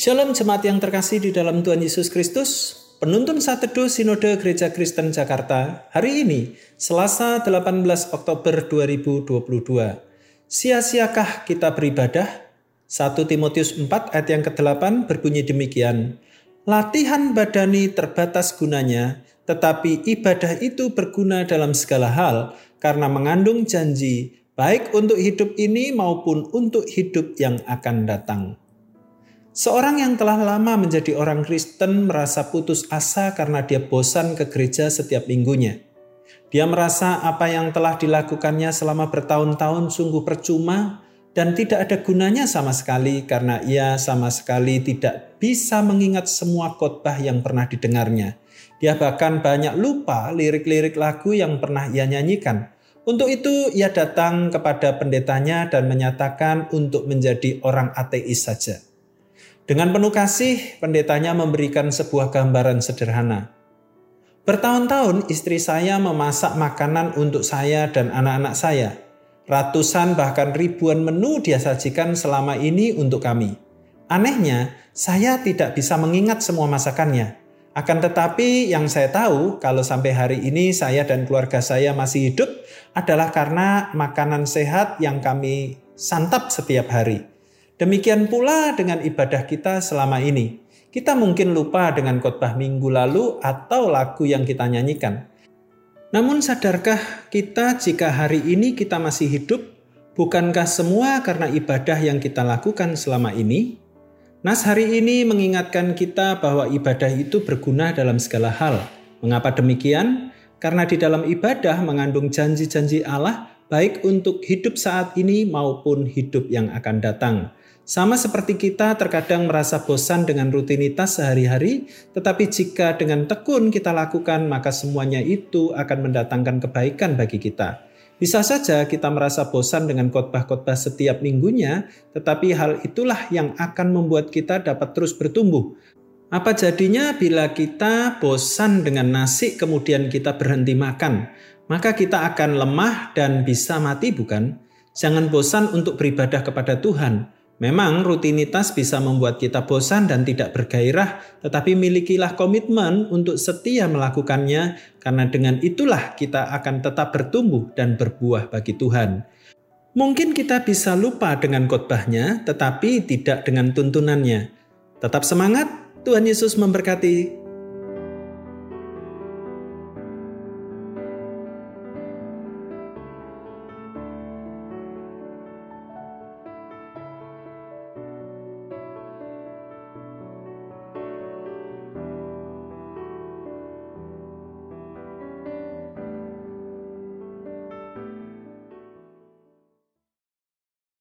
Shalom jemaat yang terkasih di dalam Tuhan Yesus Kristus. Penuntun saat teduh Sinode Gereja Kristen Jakarta hari ini, Selasa 18 Oktober 2022. Sia-siakah kita beribadah? 1 Timotius 4 ayat yang ke-8 berbunyi demikian. Latihan badani terbatas gunanya, tetapi ibadah itu berguna dalam segala hal karena mengandung janji baik untuk hidup ini maupun untuk hidup yang akan datang. Seorang yang telah lama menjadi orang Kristen merasa putus asa karena dia bosan ke gereja setiap minggunya. Dia merasa apa yang telah dilakukannya selama bertahun-tahun sungguh percuma dan tidak ada gunanya sama sekali karena ia sama sekali tidak bisa mengingat semua khotbah yang pernah didengarnya. Dia bahkan banyak lupa lirik-lirik lagu yang pernah ia nyanyikan. Untuk itu ia datang kepada pendetanya dan menyatakan untuk menjadi orang ateis saja. Dengan penuh kasih, pendetanya memberikan sebuah gambaran sederhana. Bertahun-tahun istri saya memasak makanan untuk saya dan anak-anak saya. Ratusan bahkan ribuan menu dia sajikan selama ini untuk kami. Anehnya, saya tidak bisa mengingat semua masakannya. Akan tetapi yang saya tahu kalau sampai hari ini saya dan keluarga saya masih hidup adalah karena makanan sehat yang kami santap setiap hari. Demikian pula dengan ibadah kita selama ini. Kita mungkin lupa dengan khotbah minggu lalu atau lagu yang kita nyanyikan. Namun sadarkah kita jika hari ini kita masih hidup, bukankah semua karena ibadah yang kita lakukan selama ini? Nas hari ini mengingatkan kita bahwa ibadah itu berguna dalam segala hal. Mengapa demikian? Karena di dalam ibadah mengandung janji-janji Allah baik untuk hidup saat ini maupun hidup yang akan datang. Sama seperti kita terkadang merasa bosan dengan rutinitas sehari-hari, tetapi jika dengan tekun kita lakukan, maka semuanya itu akan mendatangkan kebaikan bagi kita. Bisa saja kita merasa bosan dengan khotbah-khotbah setiap minggunya, tetapi hal itulah yang akan membuat kita dapat terus bertumbuh. Apa jadinya bila kita bosan dengan nasi kemudian kita berhenti makan? Maka kita akan lemah dan bisa mati bukan? Jangan bosan untuk beribadah kepada Tuhan Memang rutinitas bisa membuat kita bosan dan tidak bergairah, tetapi milikilah komitmen untuk setia melakukannya, karena dengan itulah kita akan tetap bertumbuh dan berbuah bagi Tuhan. Mungkin kita bisa lupa dengan khotbahnya, tetapi tidak dengan tuntunannya. Tetap semangat, Tuhan Yesus memberkati.